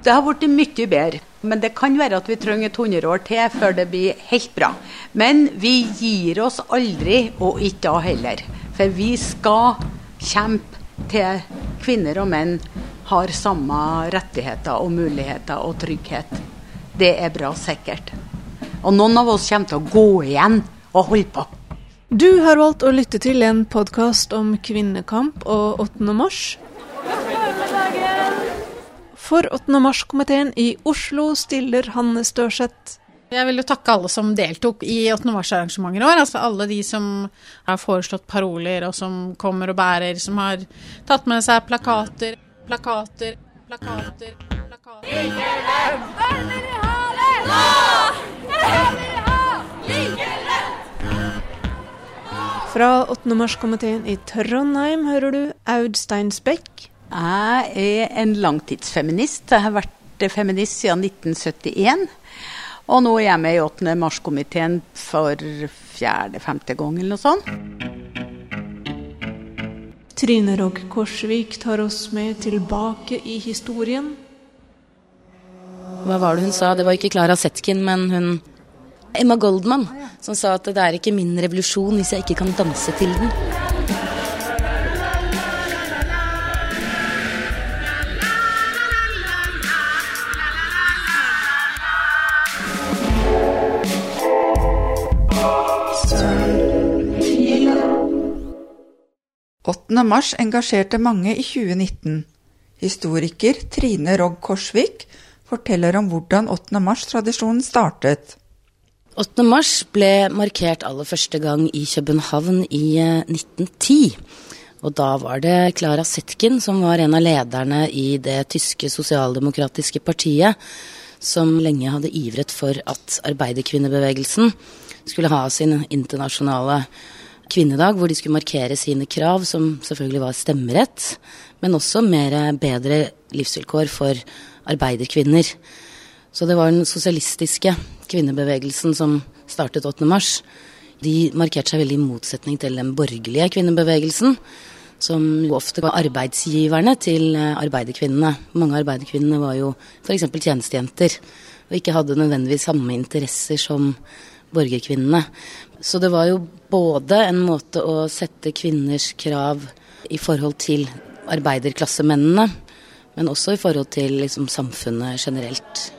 Det har blitt mye bedre. Men det kan være at vi trenger et 100 år til før det blir helt bra. Men vi gir oss aldri, og ikke da heller. For vi skal kjempe til kvinner og menn har samme rettigheter og muligheter og trygghet. Det er bra sikkert. Og noen av oss kommer til å gå igjen og holde på. Du har valgt å lytte til en podkast om kvinnekamp og 8. mars. For 8. mars-komiteen i Oslo stiller Hanne Størseth. Jeg vil jo takke alle som deltok i 8. mars-arrangementet i år. Altså alle de som har foreslått paroler, og som kommer og bærer, som har tatt med seg plakater, plakater, plakater, plakater. Likelønn! Hvem vil ha det nå? Hvem vil ha likelønn? Fra 8. mars-komiteen i Trondheim hører du Aud Steinsbekk. Jeg er en langtidsfeminist. Jeg har vært feminist siden 1971. Og nå er jeg med i 8. mars-komiteen for fjerde-femte gang eller noe sånt. Trine Rogg Korsvik tar oss med tilbake i historien. Hva var det hun sa? Det var ikke Clara Zetkin, men hun Emma Goldman, som sa at det er ikke min revolusjon hvis jeg ikke kan danse til den. 8. mars engasjerte mange i 2019. Historiker Trine Rogg Korsvik forteller om hvordan 8. mars-tradisjonen startet. 8. mars ble markert aller første gang i København i 1910. Eh, Og da var det Clara Zetkin som var en av lederne i det tyske sosialdemokratiske partiet, som lenge hadde ivret for at arbeiderkvinnebevegelsen skulle ha sin internasjonale kvinnedag, hvor de skulle markere sine krav, som selvfølgelig var stemmerett, men også mer bedre livsvilkår for arbeiderkvinner. Så det var den sosialistiske kvinnebevegelsen som startet 8. mars. De markerte seg veldig i motsetning til den borgerlige kvinnebevegelsen, som ofte var arbeidsgiverne til arbeiderkvinnene. Mange av arbeiderkvinnene var jo f.eks. tjenestejenter, og ikke hadde nødvendigvis samme interesser som borgerkvinnene. Så det var jo både en måte å sette kvinners krav i forhold til arbeiderklassemennene, men også i forhold til liksom, samfunnet generelt.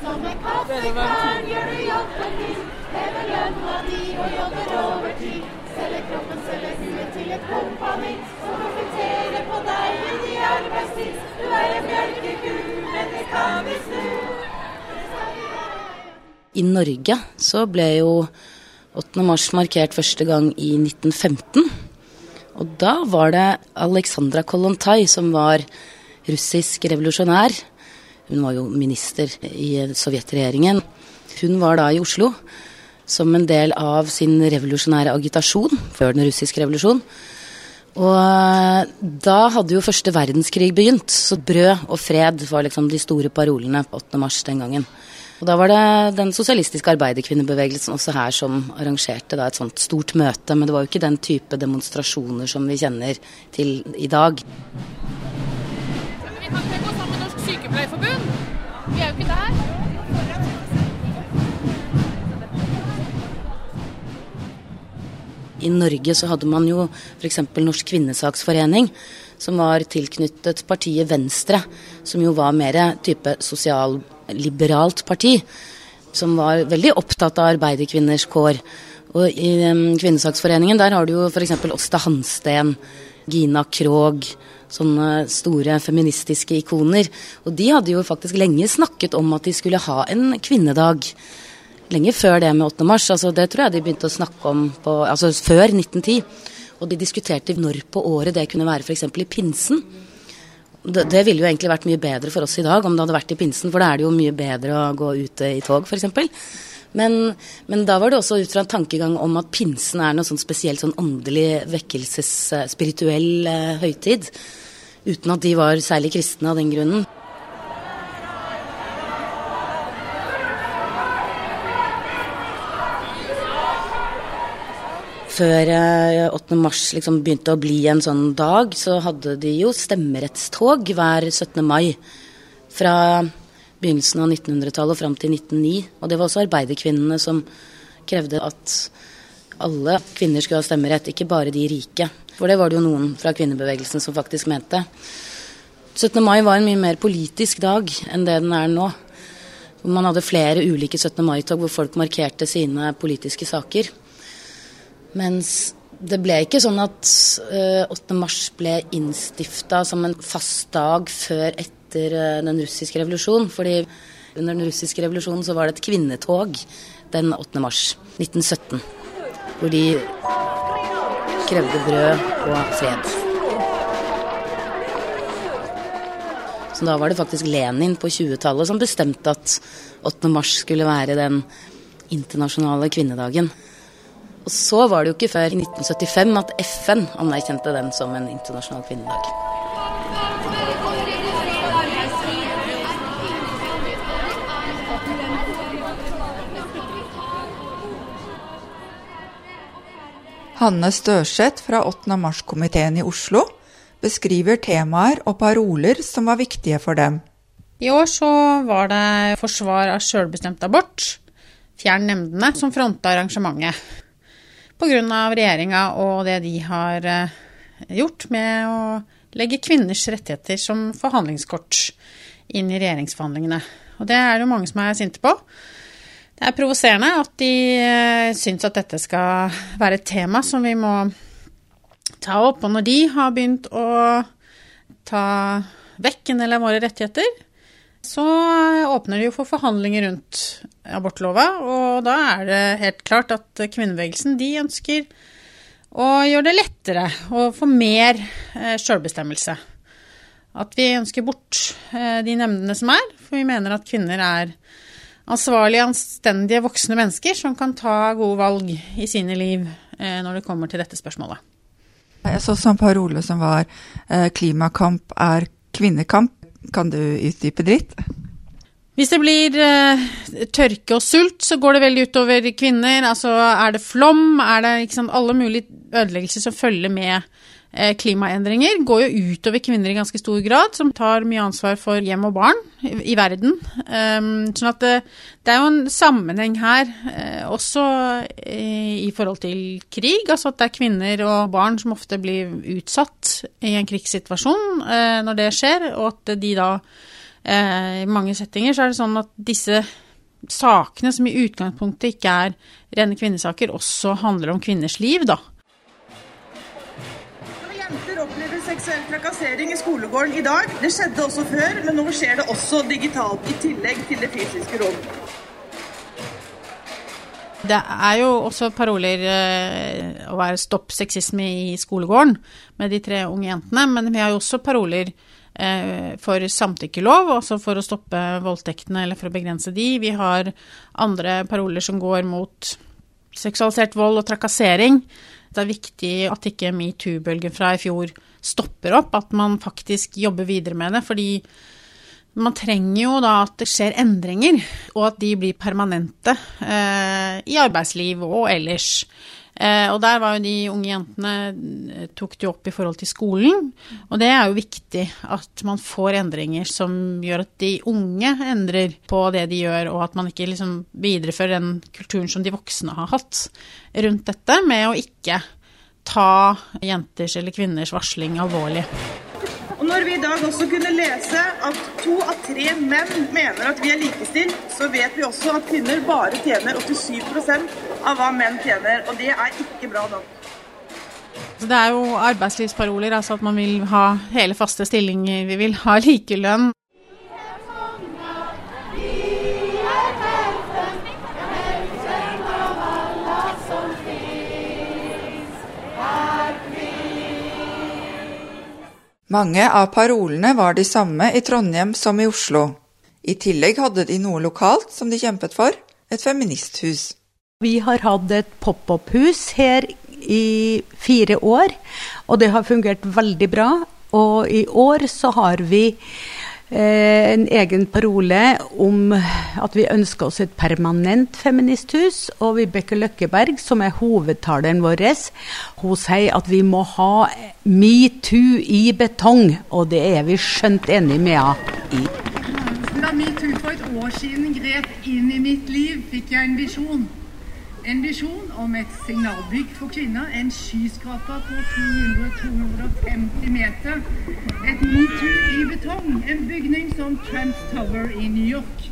Som en kaffekar gjør du jobben din, hever lønna di og jobber overtid. Selger kroppen, selger huet til et kompani, som profitterer på deg i din arbeidstid. Du er en mjølkeku, men det kan vi snu. I Norge så ble jo 8. mars markert første gang i 1915. Og da var det Alexandra Kollontai som var russisk revolusjonær. Hun var jo minister i sovjetregjeringen. Hun var da i Oslo som en del av sin revolusjonære agitasjon før den russiske revolusjonen. Og eh, da hadde jo første verdenskrig begynt, så brød og fred var liksom de store parolene på 8. mars den gangen. Og Da var det den sosialistiske arbeiderkvinnebevegelsen også her som arrangerte da, et sånt stort møte, men det var jo ikke den type demonstrasjoner som vi kjenner til i dag. vi kan ikke gå sammen med Norsk Sykepleierforbund. Vi er jo ikke der. I Norge så hadde man jo f.eks. Norsk kvinnesaksforening, som var tilknyttet partiet Venstre, som jo var mer type sosial liberalt parti som var veldig opptatt av arbeiderkvinners kår. Og i Kvinnesaksforeningen der har du jo f.eks. Åsta Hansten, Gina Krog, sånne store feministiske ikoner. Og de hadde jo faktisk lenge snakket om at de skulle ha en kvinnedag. Lenge før det med 8. mars. altså Det tror jeg de begynte å snakke om på, altså før 1910. Og de diskuterte når på året det kunne være f.eks. i pinsen. Det, det, ville jo egentlig vært mye bedre for oss i dag om det hadde vært i pinsen, for da er det jo mye bedre å gå ute i tog, f.eks. Men, men da var det også ut fra en tankegang om at pinsen er noe sånn spesielt sånn åndelig vekkelsesspirituell eh, høytid. Uten at de var særlig kristne av den grunnen. Før 8. Eh, mars liksom begynte å bli en sånn dag, så hadde de jo stemmerettstog hver 17. mai. fra begynnelsen av 1900-tallet og fram til 1909. Og det var også arbeiderkvinnene som krevde at alle kvinner skulle ha stemmerett, ikke bare de rike. For det var det jo noen fra kvinnebevegelsen som faktisk mente. 17. mai var en mye mer politisk dag enn det den er nå. Man hadde flere ulike 17. mai-tog hvor folk markerte sine politiske saker. Mens det ble ikke sånn at 8. Eh, mars ble innstifta som en fast dag før etter eh, den russiske revolusjonen. Fordi under den russiske revolusjonen så var det et kvinnetog den 8. mars 1917. Hvor de krevde brød og fred. Så da var det faktisk Lenin på 20-tallet som bestemte at 8. mars skulle være den internasjonale kvinnedagen. Og så var det jo ikke før i 1975 at FN anerkjente den som en internasjonal kvinnedag. Hanne Størseth fra 8. mars-komiteen i Oslo beskriver temaer og paroler som var viktige for dem. I år så var det forsvar av sjølbestemt abort, fjern nemndene, som fronta arrangementet pga. regjeringa og det de har eh, gjort med å legge kvinners rettigheter som forhandlingskort inn i regjeringsforhandlingene. Og det er det jo mange som er sinte på. Det er provoserende at de eh, syns at dette skal være et tema som vi må ta opp. Og når de har begynt å ta vekk en del av våre rettigheter, så åpner det jo for forhandlinger rundt abortlova, og da er det helt klart at kvinnebevegelsen de ønsker å gjøre det lettere å få mer eh, sjølbestemmelse. At vi ønsker bort eh, de nemndene som er, for vi mener at kvinner er ansvarlige, anstendige voksne mennesker som kan ta gode valg i sine liv eh, når det kommer til dette spørsmålet. Jeg så en parole som var 'klimakamp er kvinnekamp'. Kan du utdype dritt? Hvis det blir uh, tørke og sult, så går det veldig utover kvinner. Altså er det flom, er det sant, alle mulige ødeleggelser som følger med klimaendringer, går jo utover kvinner i ganske stor grad, som tar mye ansvar for hjem og barn i, verden. Um, sånn at det, det, er jo en sammenheng her, uh, også i forhold til krig. Altså at det er kvinner og barn som ofte blir utsatt i en krigssituasjon når det skjer, og at de da eh, I mange settinger så er det sånn at disse sakene, som i utgangspunktet ikke er rene kvinnesaker, også handler om kvinners liv, da. Seksuell trakassering i skolegården i dag. Det skjedde også før, men nå skjer det også digitalt, i tillegg til det fysiske rom. Det er jo også paroler eh, å være stopp sexisme i skolegården med de tre unge jentene, men vi har jo også paroler Eh, for samtykkelov, altså for å stoppe voldtektene eller for å begrense de. Vi har andre paroler som går mot seksualisert vold og trakassering. Det er viktig at ikke metoo-bølgen fra i fjor stopper opp, at man faktisk jobber videre med det. fordi man trenger jo da at det skjer endringer, og at de blir permanente eh, i arbeidsliv og ellers. Eh, og der var jo de unge jentene eh, tok det opp i forhold til skolen. Og det er jo viktig at man får endringer som gjør at de unge endrer på det de gjør, og at man ikke liksom viderefører den kulturen som de voksne har hatt rundt dette, med å ikke ta jenters eller kvinners varsling alvorlig. Og når vi i dag også kunne lese at to av tre menn mener at vi er likestilt, så vet vi også at kvinner bare tjener 87% av hva menn tjener, og det er ikke bra nok. Det er jo arbeidslivsparoler, altså at man vil ha hele faste stillinger, vi vil ha likelønn. Mange av parolene var de samme i Trondheim som i Oslo. I tillegg hadde de noe lokalt som de kjempet for, et feministhus. Vi har hatt et pop-up-hus her i fire år, og det har fungert veldig bra. Og i år så har vi en egen parole om at vi ønsker oss et permanent feministhus. Og Vibeke Løkkeberg, som er hovedtaleren vår, hun sier at vi må ha metoo i betong. Og det er vi skjønt enig med henne i. Da metoo for et år siden grep inn i mitt liv, fikk jeg en visjon. En visjon om et signalbygg for kvinner, en skyskraper på 200-250 meter. Et metoo i betong, en bygning som Trump Tower i New York.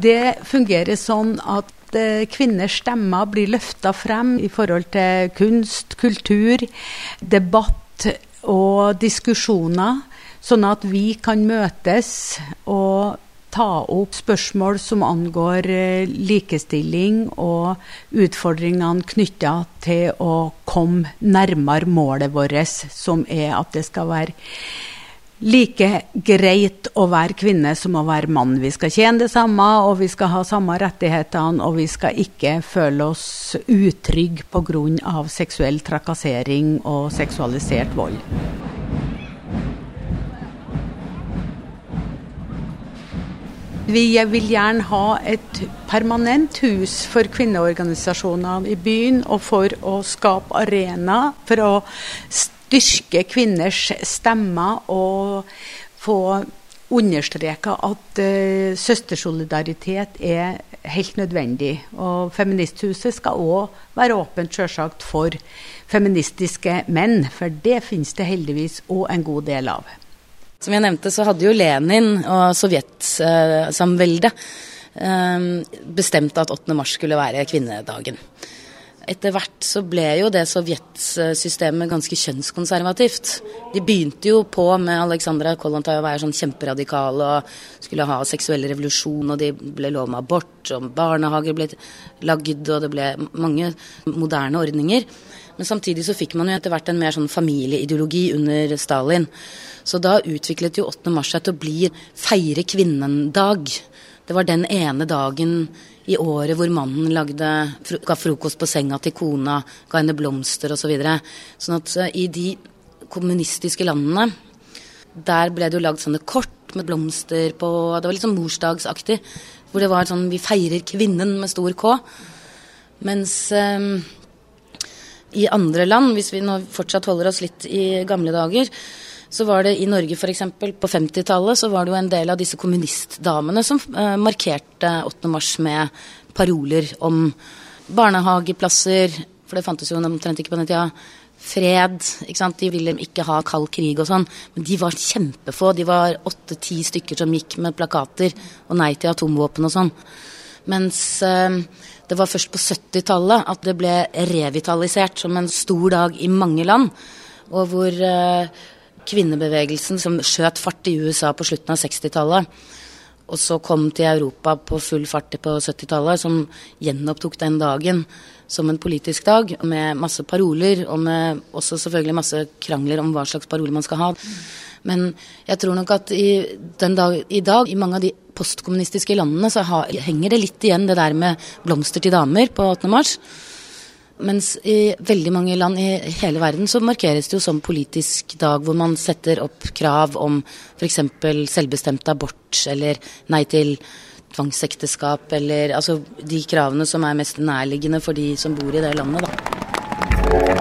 Det fungerer sånn at eh, kvinners stemmer blir løfta frem i forhold til kunst, kultur, debatt og diskusjoner, sånn at vi kan møtes og ta opp spørsmål som angår eh, likestilling og utfordringene knytta til å komme nærmere målet vårt, som er at det skal være like greit å være kvinne som å være mann. Vi skal tjene det samme, og vi skal ha samme rettighetene, og vi skal ikke føle oss utrygge pga. seksuell trakassering og seksualisert vold. Vi vil gjerne ha et permanent hus for kvinneorganisasjonene i byen, og for å skape arena for å styrke kvinners stemmer og få understreka at uh, søstersolidaritet er helt nødvendig. Og Feministhuset skal òg være åpent selvsagt for feministiske menn, for det finnes det heldigvis òg en god del av. Som jeg nevnte, så hadde jo Lenin og sovjetsamveldet eh, bestemt at 8. mars skulle være kvinnedagen. Etter hvert så ble jo det sovjetsystemet ganske kjønnskonservativt. De begynte jo på med Alexandra Kollontaj å være sånn kjemperadikal og skulle ha seksuell revolusjon, og de ble lov med abort, og barnehager ble lagd, og det ble mange moderne ordninger. Men samtidig så fikk man jo etter hvert en mer sånn familieideologi under Stalin. Så da utviklet jo 8. mars seg til å bli feire kvinnen-dag. Det var den ene dagen i året hvor mannen lagde, ga frokost på senga til kona, ga henne blomster osv. Så videre. sånn at eh, i de kommunistiske landene, der ble det jo lagd sånne kort med blomster på Det var litt sånn morsdagsaktig. Hvor det var sånn Vi feirer kvinnen med stor K. Mens um, i andre land, hvis vi nå fortsatt holder oss litt i gamle dager, så var det i Norge f.eks. på 50-tallet så var det jo en del av disse kommunistdamene som eh, markerte 8. mars med paroler om barnehageplasser, for det fantes jo omtrent ikke på den tida. Fred. ikke sant? De ville ikke ha kald krig og sånn. Men de var kjempefå. De var åtte-ti stykker som gikk med plakater og nei til atomvåpen og sånn. Mens eh, det var først på 70-tallet at det ble revitalisert som en stor dag i mange land. Og hvor eh, kvinnebevegelsen som skjøt fart i USA på slutten av 60-tallet, og så kom til Europa på full fart på 70-tallet, som gjenopptok den dagen som en politisk dag, med masse paroler, og med også selvfølgelig masse krangler om hva slags paroler man skal ha. Men jeg tror nok at i, dag, i dag, i mange av de postkommunistiske landene, så henger det litt igjen det der med blomster til damer på 8. mars. Mens i veldig mange land i hele verden så markeres det jo som politisk dag hvor man setter opp krav om f.eks. selvbestemt abort eller nei til tvangsekteskap eller altså de kravene som er mest nærliggende for de som bor i det landet, da.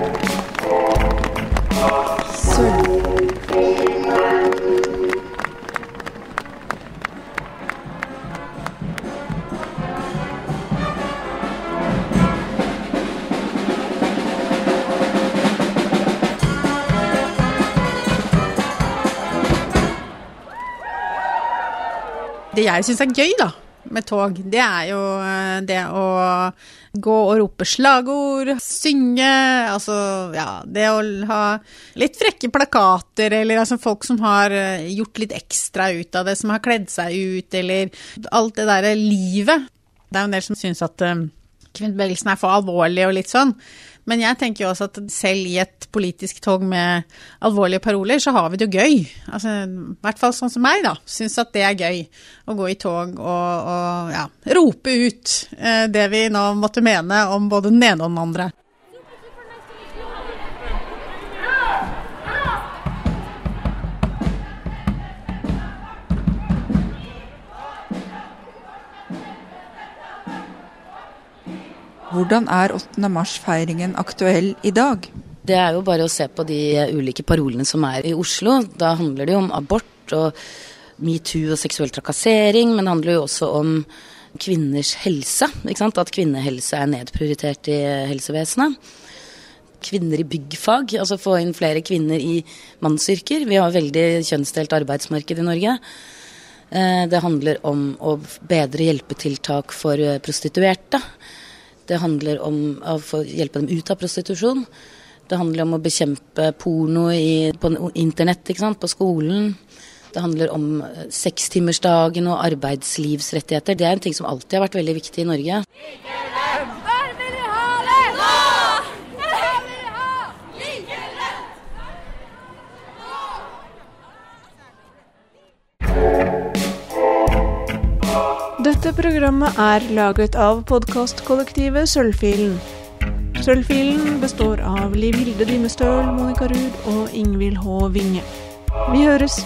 Jeg syns er gøy, da, med tog, det er jo eh, det å gå og rope slagord, synge, altså ja, det å ha litt frekke plakater, eller altså folk som har eh, gjort litt ekstra ut av det, som har kledd seg ut, eller alt det derre livet. Det er jo en del som syns at um, kvinnebevegelsen er for alvorlig og litt sånn. Men jeg tenker jo også at selv i et politisk tog med alvorlige paroler, så har vi det jo gøy. Altså, I hvert fall sånn som meg, da. Syns at det er gøy å gå i tog og, og ja, rope ut eh, det vi nå måtte mene om både den ene og den andre. Hvordan er 8. mars-feiringen aktuell i dag? Det er jo bare å se på de ulike parolene som er i Oslo. Da handler det jo om abort og metoo og seksuell trakassering, men det handler jo også om kvinners helse. At kvinnehelse er nedprioritert i helsevesenet. Kvinner i byggfag, altså få inn flere kvinner i mannsyrker. Vi har veldig kjønnsdelt arbeidsmarked i Norge. Eh, det handler om å bedre hjelpetiltak for prostituerte. Det handler om å hjelpe dem ut av prostitusjon. Det handler om å bekjempe porno i, på internett, på skolen. Det handler om eh, sekstimersdagen og arbeidslivsrettigheter. Det er en ting som alltid har vært veldig viktig i Norge. Dette programmet er laget av podkastkollektivet Sølvfilen. Sølvfilen består av Liv Hilde Dimestøl, Monica Ruud og Ingvild H. Winge. Vi høres!